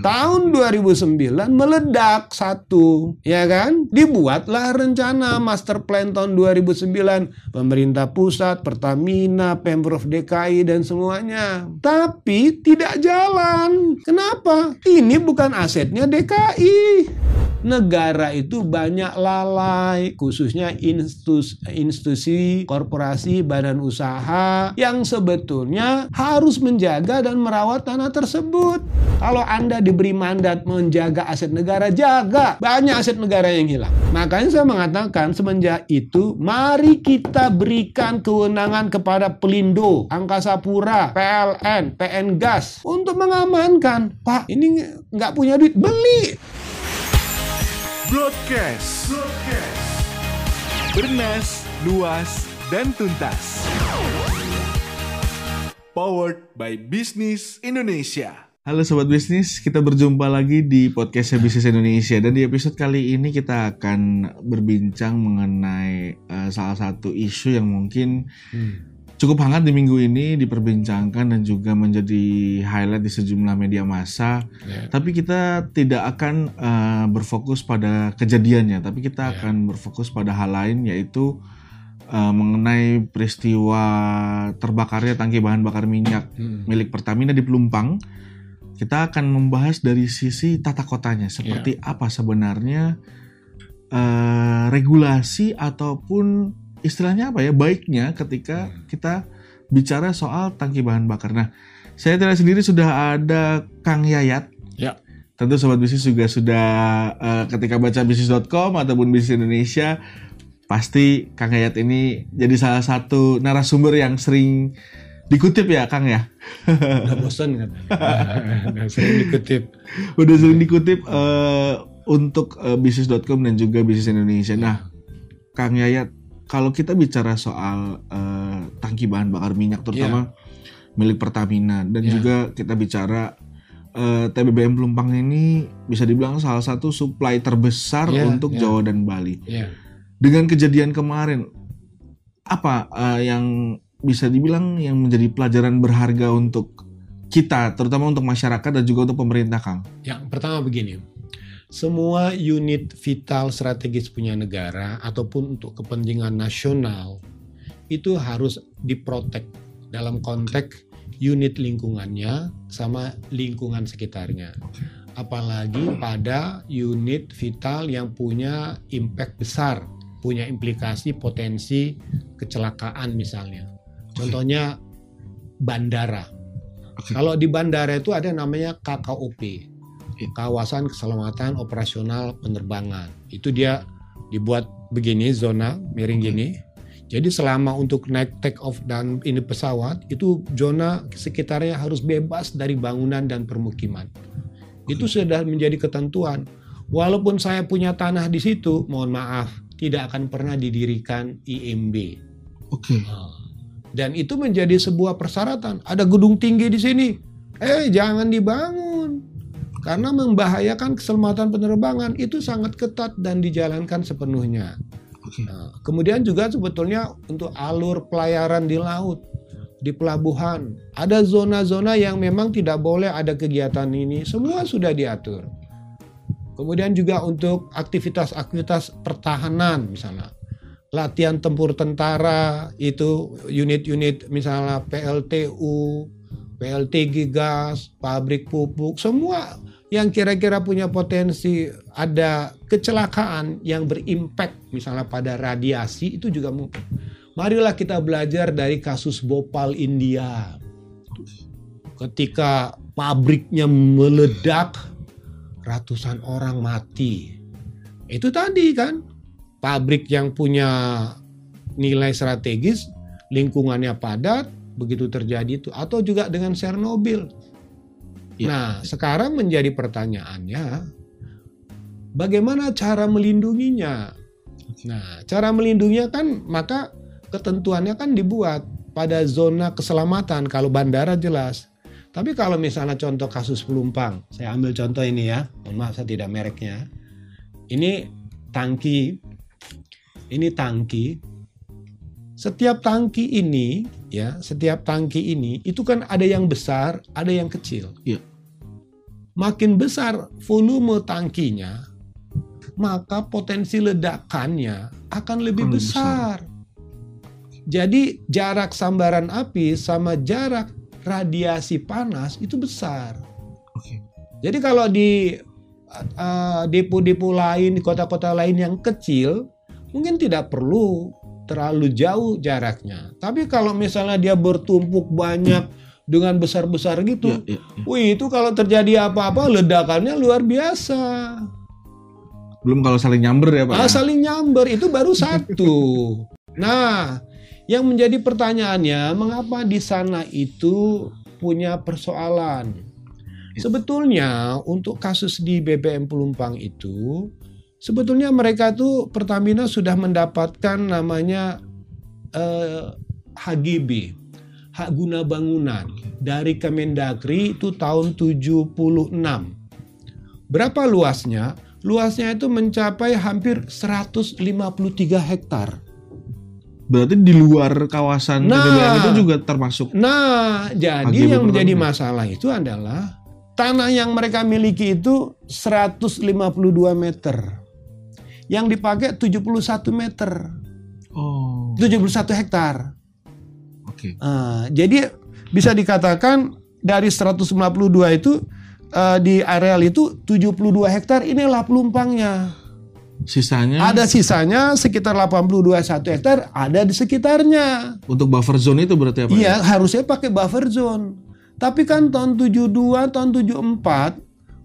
Tahun 2009 meledak satu, ya kan? Dibuatlah rencana master plan tahun 2009 pemerintah pusat, Pertamina, Pemprov DKI dan semuanya. Tapi tidak jalan. Kenapa? Ini bukan asetnya DKI negara itu banyak lalai, khususnya institusi, korporasi, badan usaha yang sebetulnya harus menjaga dan merawat tanah tersebut. Kalau Anda diberi mandat menjaga aset negara, jaga. Banyak aset negara yang hilang. Makanya saya mengatakan semenjak itu, mari kita berikan kewenangan kepada Pelindo, Angkasa Pura, PLN, PN Gas untuk mengamankan. Pak, ini nggak punya duit, beli. Broadcast. Broadcast. Bernas, luas, dan tuntas. Powered by Business Indonesia. Halo Sobat Bisnis, kita berjumpa lagi di podcast Bisnis Indonesia dan di episode kali ini kita akan berbincang mengenai uh, salah satu isu yang mungkin hmm cukup hangat di minggu ini diperbincangkan dan juga menjadi highlight di sejumlah media massa. Yeah. Tapi kita tidak akan uh, berfokus pada kejadiannya, tapi kita yeah. akan berfokus pada hal lain yaitu uh, mengenai peristiwa terbakarnya tangki bahan bakar minyak hmm. milik Pertamina di Pelumpang. Kita akan membahas dari sisi tata kotanya, seperti yeah. apa sebenarnya uh, regulasi ataupun istilahnya apa ya baiknya ketika hmm. kita bicara soal tangki bahan bakar. Nah, saya tidak sendiri sudah ada Kang Yayat. Ya. Tentu sobat bisnis juga sudah uh, ketika baca bisnis.com ataupun bisnis Indonesia pasti Kang Yayat ini jadi salah satu narasumber yang sering dikutip ya Kang ya. Udah bosan kan? Udah sering dikutip. Udah sering dikutip uh, untuk uh, bisnis.com dan juga bisnis Indonesia. Nah, Kang Yayat kalau kita bicara soal uh, tangki bahan bakar minyak terutama yeah. milik Pertamina dan yeah. juga kita bicara uh, eh, TBBM Pelumpang ini bisa dibilang salah satu supply terbesar yeah, untuk yeah. Jawa dan Bali. Yeah. Dengan kejadian kemarin apa uh, yang bisa dibilang yang menjadi pelajaran berharga untuk kita terutama untuk masyarakat dan juga untuk pemerintah Kang? Yang pertama begini semua unit vital strategis punya negara ataupun untuk kepentingan nasional itu harus diprotek dalam konteks unit lingkungannya sama lingkungan sekitarnya. Apalagi pada unit vital yang punya impact besar, punya implikasi potensi kecelakaan misalnya. Contohnya bandara. Kalau di bandara itu ada namanya KKOP, kawasan keselamatan operasional penerbangan. Itu dia dibuat begini zona miring gini. Jadi selama untuk naik take off dan ini pesawat itu zona sekitarnya harus bebas dari bangunan dan permukiman. Itu sudah menjadi ketentuan. Walaupun saya punya tanah di situ, mohon maaf, tidak akan pernah didirikan IMB. Oke. Okay. Dan itu menjadi sebuah persyaratan. Ada gedung tinggi di sini. Eh, jangan dibangun karena membahayakan keselamatan penerbangan itu sangat ketat dan dijalankan sepenuhnya. Nah, kemudian juga sebetulnya untuk alur pelayaran di laut, di pelabuhan, ada zona-zona yang memang tidak boleh ada kegiatan ini, semua sudah diatur. Kemudian juga untuk aktivitas-aktivitas pertahanan misalnya, latihan tempur tentara itu unit-unit misalnya PLTU, PLTG gas, pabrik pupuk, semua yang kira-kira punya potensi ada kecelakaan yang berimpact misalnya pada radiasi itu juga mungkin. Marilah kita belajar dari kasus Bhopal India. Ketika pabriknya meledak ratusan orang mati. Itu tadi kan pabrik yang punya nilai strategis, lingkungannya padat, begitu terjadi itu atau juga dengan Chernobyl Ya. Nah, sekarang menjadi pertanyaannya, bagaimana cara melindunginya? Nah, cara melindunginya kan maka ketentuannya kan dibuat pada zona keselamatan kalau bandara jelas. Tapi kalau misalnya contoh kasus pelumpang, saya ambil contoh ini ya, mohon maaf saya tidak mereknya. Ini tangki, ini tangki. Setiap tangki ini, ya, setiap tangki ini itu kan ada yang besar, ada yang kecil. Iya makin besar volume tangkinya, maka potensi ledakannya akan lebih Akan lebih besar. Jadi jarak sambaran api sama jarak radiasi panas itu besar. Oke. Jadi kalau di uh, depo-depo lain, di kota-kota lain yang kecil, mungkin tidak perlu terlalu jauh jaraknya. Tapi kalau misalnya dia bertumpuk banyak dengan besar-besar gitu, Ya, ya, ya. wih itu kalau terjadi apa-apa ledakannya luar biasa. Belum kalau saling nyamber ya Pak. Ah, saling nyamber itu baru satu. Nah, yang menjadi pertanyaannya, mengapa di sana itu punya persoalan? Sebetulnya untuk kasus di BBM Pelumpang itu, sebetulnya mereka tuh Pertamina sudah mendapatkan namanya eh, HGB, hak guna bangunan dari Kemendagri itu tahun 76. Berapa luasnya? Luasnya itu mencapai hampir 153 hektar. Berarti di luar kawasan Nah. Itu juga termasuk Nah, jadi HGB yang menjadi masalah itu adalah tanah yang mereka miliki itu 152 meter. Yang dipakai 71 meter, Oh, 71 hektar. Oke. Ah, jadi bisa dikatakan dari 152 itu eh, di areal itu 72 hektar inilah pelumpangnya. Sisanya Ada sisanya sekitar 82 satu hektar ada di sekitarnya. untuk buffer zone itu berarti apa? ya? Iya, harusnya pakai buffer zone. Tapi kan tahun 72, tahun 74,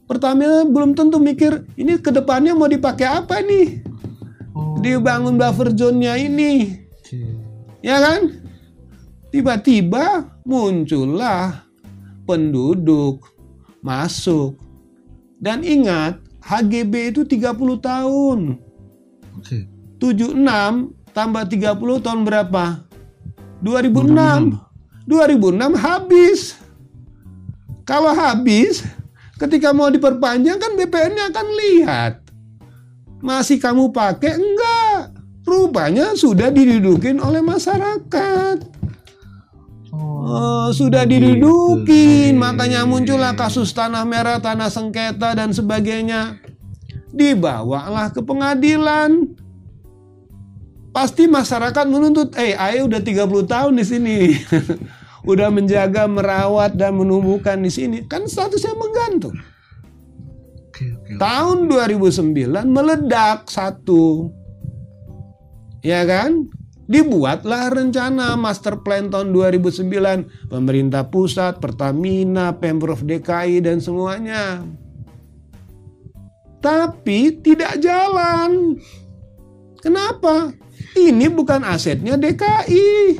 Pertamina belum tentu mikir ini ke depannya mau dipakai apa nih? Oh, Dibangun buffer zone-nya ini. oke. Ya kan? Tiba-tiba muncullah penduduk masuk. Dan ingat, HGB itu 30 tahun. Oke. 76 tambah 30 tahun berapa? 2006. 2006 habis. Kalau habis, ketika mau diperpanjang kan BPN-nya akan lihat. Masih kamu pakai? Enggak. Rupanya sudah didudukin oleh masyarakat. Oh, sudah didudukin, Gitu. makanya muncullah kasus tanah merah, tanah sengketa dan sebagainya. Dibawalah ke pengadilan. Pasti masyarakat menuntut, eh, Aye udah 30 tahun di sini. udah menjaga, merawat dan menumbuhkan di sini. Kan statusnya menggantung. Oke, oke. Tahun 2009 meledak satu. Ya kan? Dibuatlah rencana master plan tahun 2009 pemerintah pusat, Pertamina, Pemprov DKI dan semuanya. Tapi tidak jalan. Kenapa? Ini bukan asetnya DKI.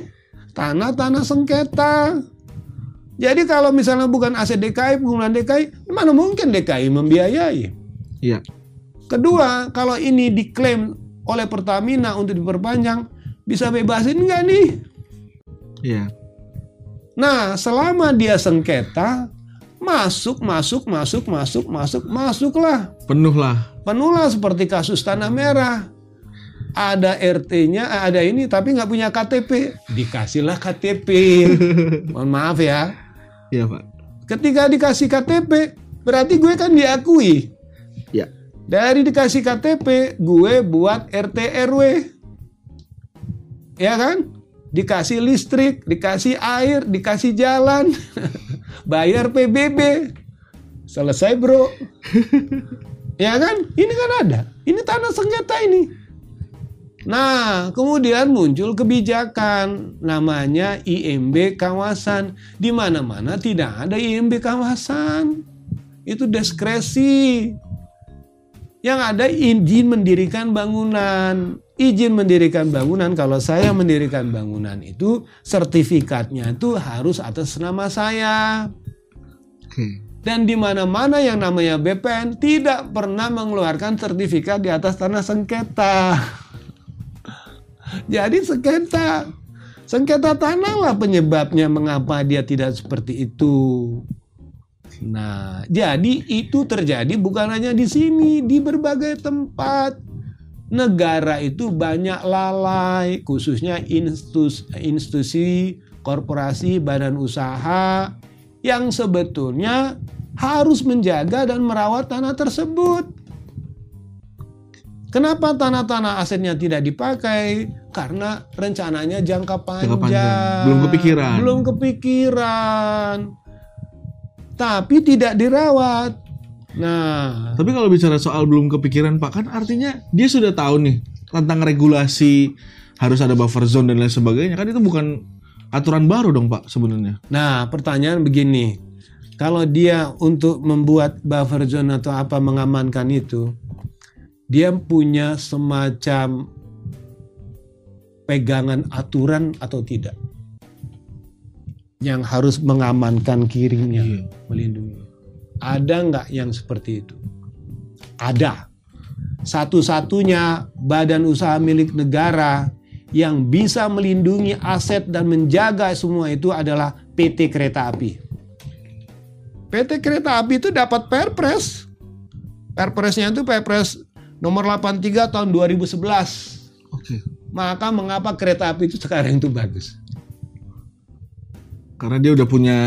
Tanah-tanah sengketa. Jadi kalau misalnya bukan aset DKI, penggunaan DKI, mana mungkin DKI membiayai? Iya. Kedua, kalau ini diklaim oleh Pertamina untuk diperpanjang, bisa bebasin nggak nih? Iya. Nah, selama dia sengketa, masuk, masuk, masuk, masuk, masuk, masuklah. Penuh lah. Penuhlah seperti kasus Tanah Merah. Ada RT-nya, ada ini, tapi nggak punya KTP. Dikasihlah KTP. Mohon maaf ya. Iya, Pak. Ketika dikasih KTP, berarti gue kan diakui. Iya. Dari dikasih KTP, gue buat RT RW. Ya kan? Dikasih listrik, dikasih air, dikasih jalan, bayar PBB. Selesai, Bro. ya kan? Ini kan ada. Ini tanah sengketa ini. Nah, kemudian muncul kebijakan namanya IMB kawasan. Di mana-mana tidak ada IMB kawasan. Itu diskresi. Yang ada izin mendirikan bangunan. Izin mendirikan bangunan kalau saya mendirikan bangunan itu sertifikatnya itu harus atas nama saya. Dan di mana-mana yang namanya BPN tidak pernah mengeluarkan sertifikat di atas tanah sengketa. Jadi sengketa. Sengketa tanah lah penyebabnya mengapa dia tidak seperti itu. Nah, jadi itu terjadi bukan hanya di sini, di berbagai tempat. Negara itu banyak lalai, khususnya instus- institusi, korporasi, badan usaha yang sebetulnya harus menjaga dan merawat tanah tersebut. Kenapa tanah-tanah asetnya tidak dipakai? Karena rencananya jangka panjang. panjang. Belum kepikiran. Belum kepikiran. Tapi tidak dirawat. Nah, Tapi kalau bicara soal belum kepikiran Pak, kan artinya dia sudah tahu nih tentang regulasi harus ada buffer zone dan lain sebagainya. Kan itu bukan aturan baru dong Pak sebenarnya. Nah, pertanyaan begini. Kalau dia untuk membuat buffer zone atau apa mengamankan itu, dia punya semacam pegangan aturan atau tidak yang harus mengamankan kirinya, Iya. melindungi. Ada nggak yang seperti itu? Ada. Satu-satunya badan usaha milik negara yang bisa melindungi aset dan menjaga semua itu adalah PT Kereta Api. PT Kereta Api itu dapat Perpres. Perpresnya itu Perpres nomor 83 tahun 2011. Oke. Maka mengapa kereta api itu sekarang itu bagus? Karena dia udah punya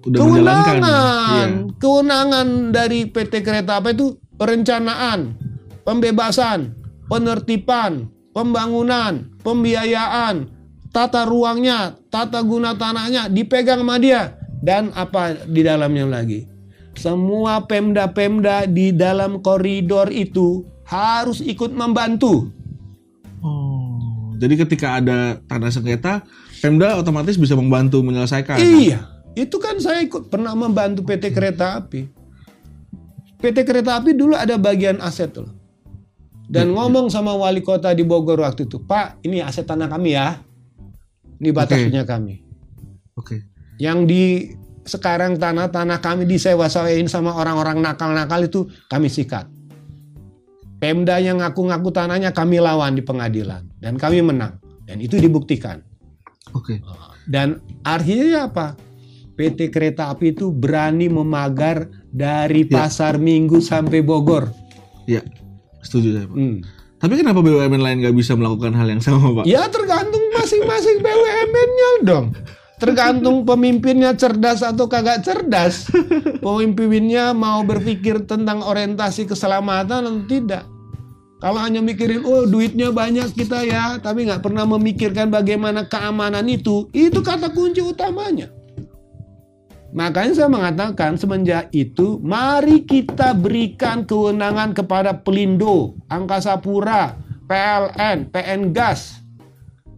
udah kewenangan, Iya. kewenangan dari PT Kereta Api itu perencanaan, pembebasan, penertiban, pembangunan, pembiayaan, tata ruangnya, tata guna tanahnya dipegang sama dia dan apa di dalamnya lagi. Semua pemda-pemda di dalam koridor itu harus ikut membantu. Oh. Jadi ketika ada tanah sengketa, Pemda otomatis bisa membantu menyelesaikan. Iya, itu kan saya ikut pernah membantu PT Kereta Api. PT Kereta Api dulu ada bagian aset loh. Dan ngomong sama wali kota di Bogor waktu itu, Pak, ini aset tanah kami ya. Ini batas Oke. punya kami. Oke. Yang di sekarang tanah-tanah kami disewa-sewain sama orang-orang nakal-nakal itu kami sikat. Pemda yang ngaku-ngaku tanahnya kami lawan di pengadilan dan kami menang dan itu dibuktikan. Oke. Dan artinya apa? PT Kereta Api itu berani memagar dari Ya. pasar Minggu sampai Bogor. Iya. Setuju saya, Pak. Hmm. Tapi kenapa BUMN lain nggak bisa melakukan hal yang sama, Pak? Ya tergantung masing-masing BUMN-nya dong. Tergantung pemimpinnya cerdas atau kagak cerdas. Pemimpinnya mau berpikir tentang orientasi keselamatan atau tidak. Kalau hanya mikirin, oh duitnya banyak kita ya, tapi nggak pernah memikirkan bagaimana keamanan itu, itu kata kunci utamanya. Makanya saya mengatakan semenjak itu, mari kita berikan kewenangan kepada Pelindo, Angkasa Pura, PLN, PN Gas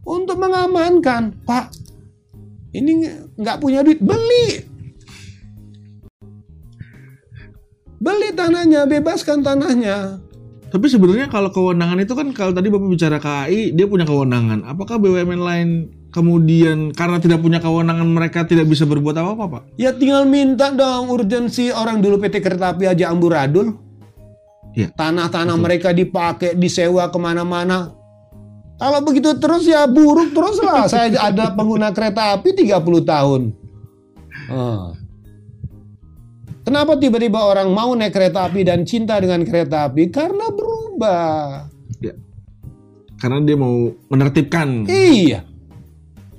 untuk mengamankan. Pak, ini nggak punya duit, beli. Beli tanahnya, bebaskan tanahnya. Tapi sebenarnya kalau kewenangan itu kan kalau tadi Bapak bicara KAI, dia punya kewenangan. Apakah BUMN lain kemudian karena tidak punya kewenangan mereka tidak bisa berbuat apa-apa, Pak? Ya tinggal minta dong urgensi orang dulu PT Kereta Api aja amburadul. Iya. Tanah-tanah mereka dipakai, disewa ke mana-mana. Kalau begitu terus ya buruk terus lah. Saya ada pengguna kereta api 30 tahun. Ah. Kenapa tiba-tiba orang mau naik kereta api dan cinta dengan kereta api? Karena berubah. Ya. Karena dia mau menertibkan. Iya.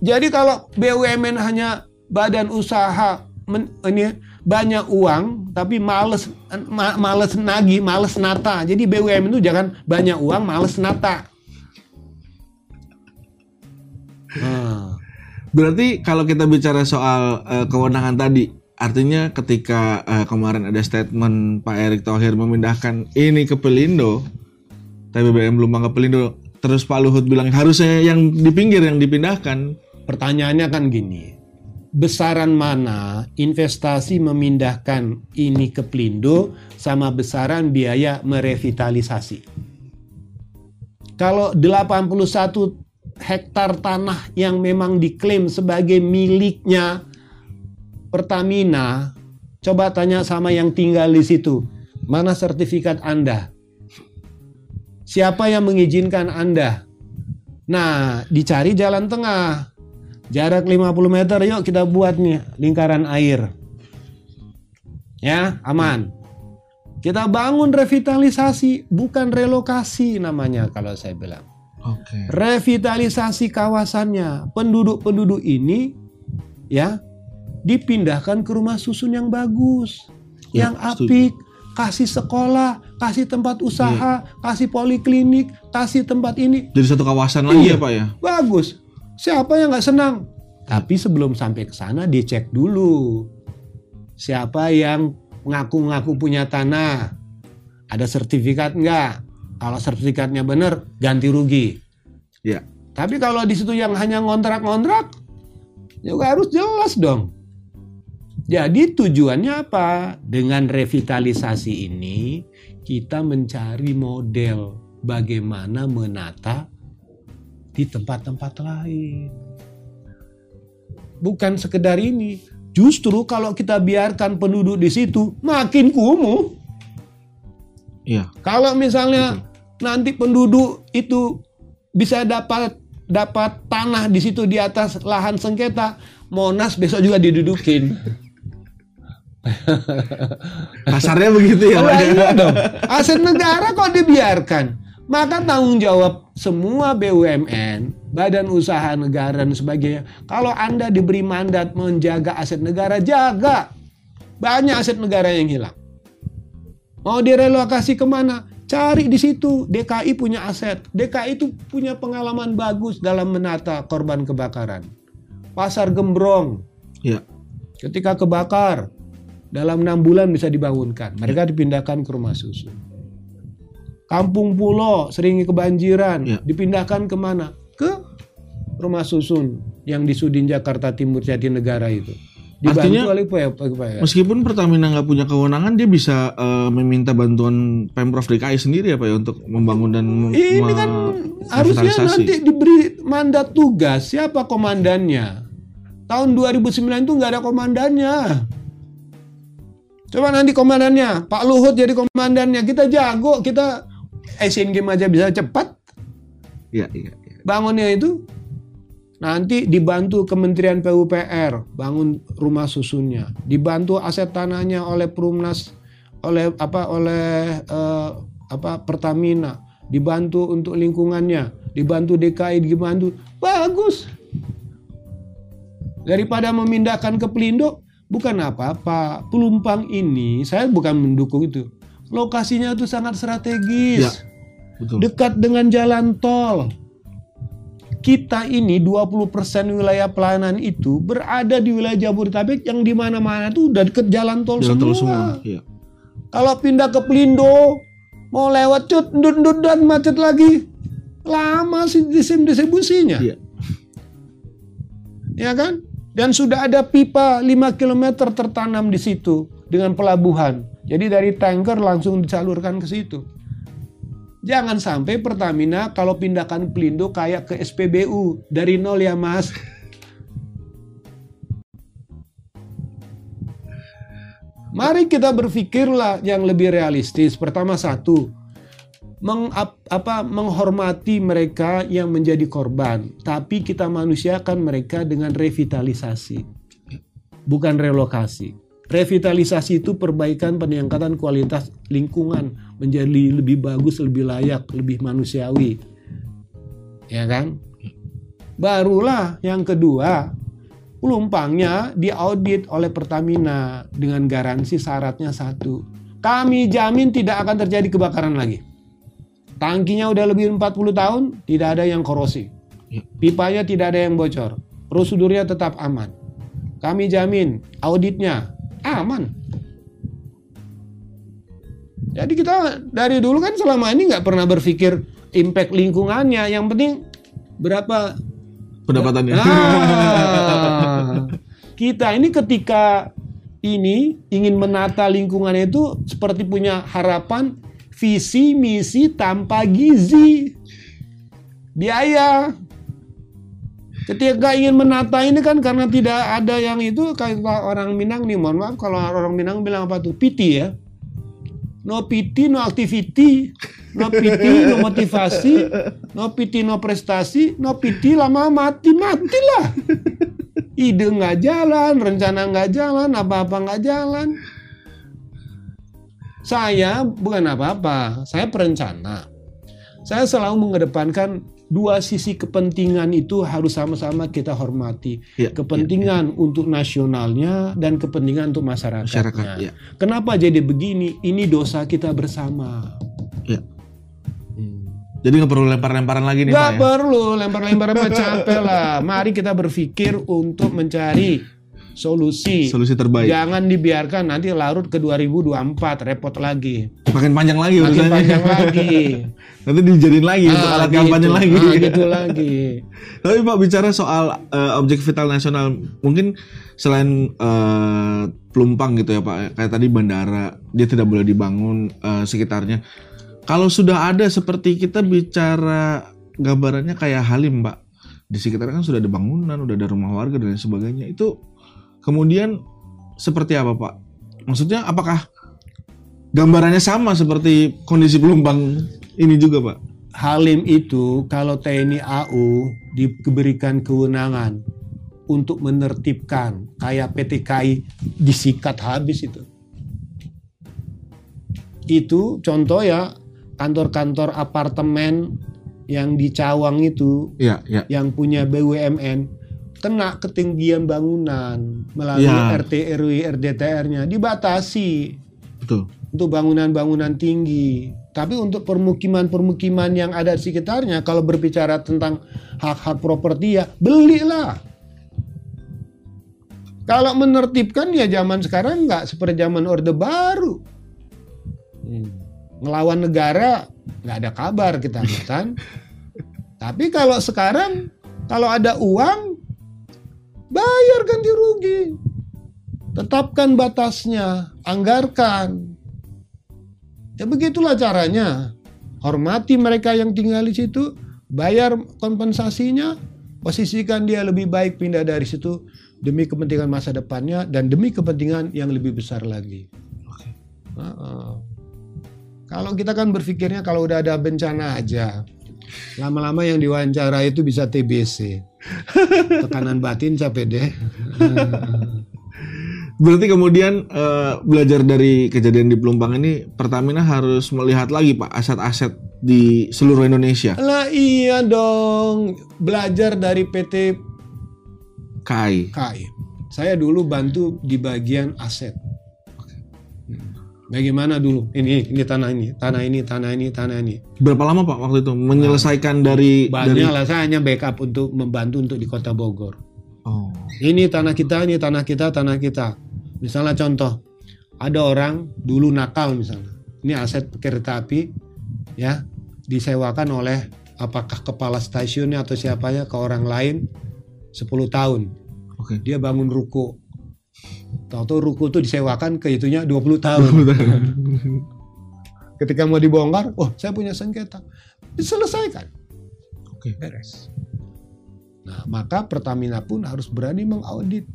Jadi kalau BUMN hanya badan usaha men- ini banyak uang tapi males ma- males nagih, males nata. Jadi BUMN itu jangan banyak uang, males nata. Nah, Berarti kalau kita bicara soal eh, kewenangan tadi, artinya ketika eh, kemarin ada statement Pak Erick Thohir memindahkan ini ke Pelindo, TBBM Lumbang ke Pelindo, terus Pak Luhut bilang harusnya yang di pinggir yang dipindahkan. pertanyaannya kan gini. Besaran mana investasi memindahkan ini ke Pelindo sama besaran biaya merevitalisasi? Kalau 81 hektar tanah yang memang diklaim sebagai miliknya Pertamina, coba tanya sama yang tinggal di situ, mana sertifikat Anda? Siapa yang mengizinkan Anda? Nah, dicari jalan tengah. Jarak 50 meter, yuk kita buat nih lingkaran air. Ya, aman. Kita bangun revitalisasi, bukan relokasi namanya kalau saya bilang. Oke. Revitalisasi kawasannya. Penduduk-penduduk ini ya dipindahkan ke rumah susun yang bagus, Ya, yang setuju. apik, kasih sekolah, kasih tempat usaha, kasih poliklinik, kasih tempat ini. Jadi satu kawasan lagi Iya. ya Pak ya? Bagus. Siapa yang nggak senang? Tapi sebelum sampai ke sana dicek dulu. Siapa yang ngaku-ngaku punya tanah? Ada sertifikat nggak? Kalau sertifikatnya benar, ganti rugi. Ya. Tapi kalau di situ yang hanya ngontrak-ngontrak, juga harus jelas dong. Jadi tujuannya apa? Dengan revitalisasi ini kita mencari model bagaimana menata di tempat-tempat lain. Bukan sekedar ini. Justru kalau kita biarkan penduduk di situ makin kumuh. Iya. Kalau misalnya nanti penduduk itu bisa dapat dapat tanah di situ di atas lahan sengketa, Monas besok juga didudukin. Kasarnya begitu ya ya? iya dong. Aset negara kok dibiarkan? Maka tanggung jawab semua BUMN, badan usaha negara dan sebagainya. Kalau Anda diberi mandat menjaga aset negara, jaga. Banyak aset negara yang hilang. Mau direlokasi ke mana? Cari di situ. DKI punya aset. DKI itu punya pengalaman bagus dalam menata korban kebakaran. Pasar Gembrong, Iya. ketika kebakar dalam enam bulan bisa dibangunkan. Mereka dipindahkan ke rumah susun. Kampung pulau sering kebanjiran. Ya. dipindahkan ke mana ke rumah susun yang di Sudin Jakarta Timur Jatinegara itu. Dibantu Artinya- oleh. Meskipun Pertamina nggak punya kewenangan, dia bisa eh, meminta bantuan pemprov DKI sendiri ya Pak ya untuk membangun dan ini kan harusnya nanti diberi mandat tugas. Siapa komandannya? Tahun 2009 itu nggak ada komandannya coba nanti komandannya Pak Luhut jadi komandannya. Kita jago kita Asian Games aja bisa cepat. Iya, iya, iya. bangunnya itu nanti dibantu Kementerian PUPR bangun rumah susunnya. Dibantu aset tanahnya oleh Perumnas oleh apa oleh eh, apa Pertamina. Dibantu untuk lingkungannya. Dibantu DKI dibantu. Bagus. Daripada memindahkan ke Pelindo bukan apa-apa pelumpang ini saya bukan mendukung itu lokasinya itu sangat strategis Ya. Betul. dekat dengan jalan tol. Kita ini 20% wilayah pelayanan itu berada di wilayah Jabodetabek yang di mana-mana tuh udah deket jalan tol Jalan semua. tol semua. Iya. Kalau pindah ke Pelindo, mau lewat cut, ndut, ndut, dan macet lagi. Lama sih disim distribusinya. Iya. Ya kan? Dan sudah ada pipa 5 km tertanam di situ dengan pelabuhan. Jadi dari tanker langsung disalurkan ke situ. Jangan sampai Pertamina kalau pindahkan Pelindo kayak ke SPBU dari nol ya Mas. Mari kita berpikirlah yang lebih realistis. Pertama satu, meng, ap- apa, menghormati mereka yang menjadi korban, tapi kita manusiakan mereka dengan revitalisasi, bukan relokasi. Revitalisasi itu perbaikan peningkatan kualitas lingkungan menjadi lebih bagus, lebih layak, lebih manusiawi. Ya kan? Barulah yang kedua, pelumpangnya diaudit oleh Pertamina dengan garansi syaratnya satu. Kami jamin tidak akan terjadi kebakaran lagi. Tangkinya udah lebih 40 tahun, tidak ada yang korosi. Ya. Pipanya tidak ada yang bocor. Prosedurnya tetap aman. Kami jamin auditnya aman. Jadi kita dari dulu kan selama ini nggak pernah berpikir impact lingkungannya. Yang penting berapa Pendapatannya. Ah, kita ini ketika ini ingin menata lingkungan itu seperti punya harapan visi misi tanpa gizi. Biaya. Ketika ingin menata ini kan karena tidak ada yang itu kayak orang Minang nih mohon maaf kalau orang Minang bilang apa tuh? Piti ya? No piti no activity. No piti no motivasi. No piti no prestasi. No piti lama mati. Matilah. Ide nggak jalan rencana nggak jalan apa-apa nggak jalan saya bukan apa-apa saya perencana saya selalu mengedepankan dua sisi kepentingan itu harus sama-sama kita hormati. Ya, Kepentingan untuk nasionalnya dan kepentingan untuk masyarakatnya. masyarakat ya. Kenapa jadi begini? Ini dosa kita bersama. Ya. Hmm. Jadi nggak perlu lempar-lemparan lagi nih Nggak Pak ya. perlu lempar-lempar mah capek lah. Mari kita berpikir untuk mencari solusi. Solusi terbaik. Jangan dibiarkan nanti larut ke 2024 repot lagi. Makin panjang lagi Makin urusannya. panjang lagi. Nanti dijadiin lagi untuk Ah, alat gitu. kampanye lagi. Ah, gitu lagi. Tapi Pak bicara soal eh, objek vital nasional, mungkin selain eh, pelumpang gitu ya Pak, kayak tadi bandara dia tidak boleh dibangun eh, sekitarnya. Kalau sudah ada seperti kita bicara gambarannya kayak Halim Pak, di sekitarnya kan sudah ada bangunan, udah ada rumah warga dan lain sebagainya. Itu kemudian seperti apa Pak? Maksudnya apakah gambarannya sama seperti kondisi pelumpang ini juga Pak? Halim itu kalau TNI AU diberikan kewenangan untuk menertibkan kayak PTKI disikat habis itu. Itu contoh ya kantor-kantor apartemen yang di Cawang itu Iya, iya. yang punya BUMN kena ketinggian bangunan melalui Ya. RT RW RDTR-nya dibatasi Betul. untuk bangunan-bangunan tinggi. Tapi untuk permukiman-permukiman yang ada di sekitarnya, kalau berbicara tentang hak-hak properti ya belilah. Kalau menertibkan ya zaman sekarang nggak seperti zaman Orde Baru. Hmm. Ngelawan negara nggak ada kabar kita kan. Tapi kalau sekarang kalau ada uang bayar ganti rugi. Tetapkan batasnya, anggarkan. Ya begitulah caranya. Hormati mereka yang tinggal di situ, bayar kompensasinya, posisikan dia lebih baik pindah dari situ demi kepentingan masa depannya dan demi kepentingan yang lebih besar lagi. Heeh. Kalau kita kan berpikirnya kalau udah ada bencana aja, lama-lama yang diwawancara itu bisa TBC, tekanan batin capek deh. Berarti kemudian eh, belajar dari kejadian di Pelumpang ini Pertamina harus melihat lagi Pak aset-aset di seluruh Indonesia. Lah iya dong, belajar dari PT KAI. KAI. Saya dulu bantu di bagian aset. Bagaimana dulu? Ini, ini tanah ini, tanah ini, tanah ini, tanah ini. Berapa lama Pak waktu itu menyelesaikan dari dari Banyak lah saya hanya backup untuk membantu untuk di Kota Bogor. Oh. Ini tanah kita, ini tanah kita, tanah kita. Misalnya contoh, ada orang dulu nakal misalnya. Ini aset kereta api, ya disewakan oleh apakah kepala stasiunnya atau siapanya ke orang lain 10 tahun. Oke. Dia bangun ruko. Tahu-tahu ruko itu disewakan ke itunya 20 tahun. Ketika mau dibongkar, oh saya punya sengketa. Diselesaikan. Oke. Beres. Nah, maka Pertamina pun harus berani mengaudit.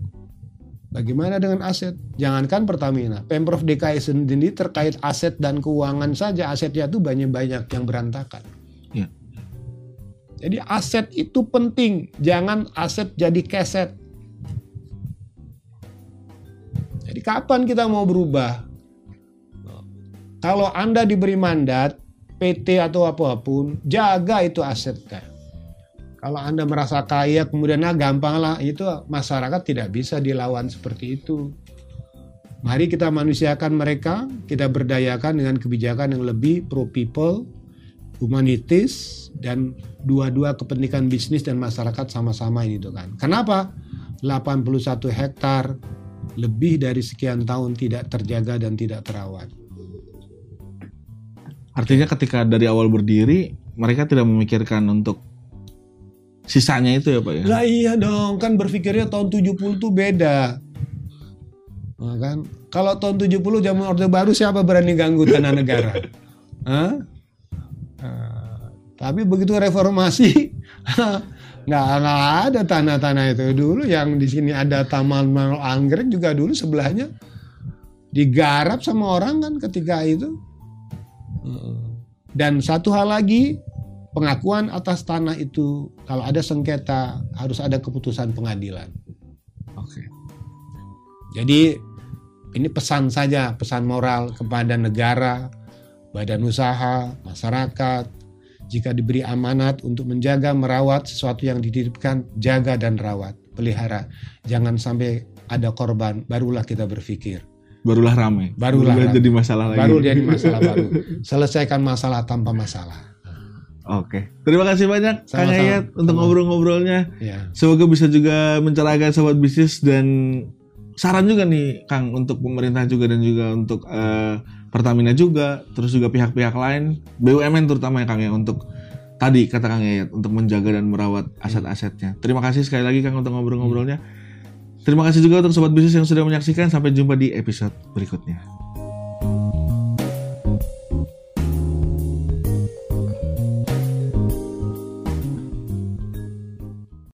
Bagaimana dengan aset? Jangankan Pertamina, Pemprov DKI sendiri terkait aset dan keuangan saja asetnya itu banyak-banyak yang berantakan. Ya. Jadi aset itu penting, jangan aset jadi keset. Jadi kapan kita mau berubah? Kalau Anda diberi mandat, PT atau apa pun, jaga itu asetnya. Kalau Anda merasa kaya kemudian nah gampang lah, itu masyarakat tidak bisa dilawan seperti itu. Mari kita manusiakan mereka, kita berdayakan dengan kebijakan yang lebih pro people, humanitis, dan dua-dua kepentingan bisnis dan masyarakat sama-sama ini tuh kan. Kenapa? 81 hektar lebih dari sekian tahun tidak terjaga dan tidak terawat. Artinya ketika dari awal berdiri mereka tidak memikirkan untuk sisanya itu ya Pak ya. Lah iya dong, kan berpikirnya tahun 70 tuh beda. Nah, kan? Kalau tahun 70 zaman Orde Baru siapa berani ganggu tanah negara? Hah? Nah, tapi begitu reformasi nggak nggak ada tanah-tanah itu dulu yang di sini ada taman Mal anggrek juga dulu sebelahnya digarap sama orang kan ketika itu dan satu hal lagi pengakuan atas tanah itu kalau ada sengketa harus ada keputusan pengadilan. Oke. Jadi ini pesan saja, pesan moral kepada negara, badan usaha, masyarakat. Jika diberi amanat untuk menjaga, merawat sesuatu yang dititipkan, jaga dan rawat, pelihara. Jangan sampai ada korban, barulah kita berpikir. Barulah ramai. Barulah ramai. jadi masalah lagi. Baru jadi masalah baru. Selesaikan masalah tanpa masalah. Oke, terima kasih banyak Kang Sama-sama. Ayat untuk Sama. ngobrol-ngobrolnya. Ya. Semoga bisa juga mencerahkan sobat bisnis dan saran juga nih Kang untuk pemerintah juga dan juga untuk eh, Pertamina juga, terus juga pihak-pihak lain, BUMN terutama ya Kang ya untuk tadi kata Kang Ayat untuk menjaga dan merawat aset-asetnya. Terima kasih sekali lagi Kang untuk ngobrol-ngobrolnya. Terima kasih juga untuk sobat bisnis yang sudah menyaksikan. Sampai jumpa di episode berikutnya.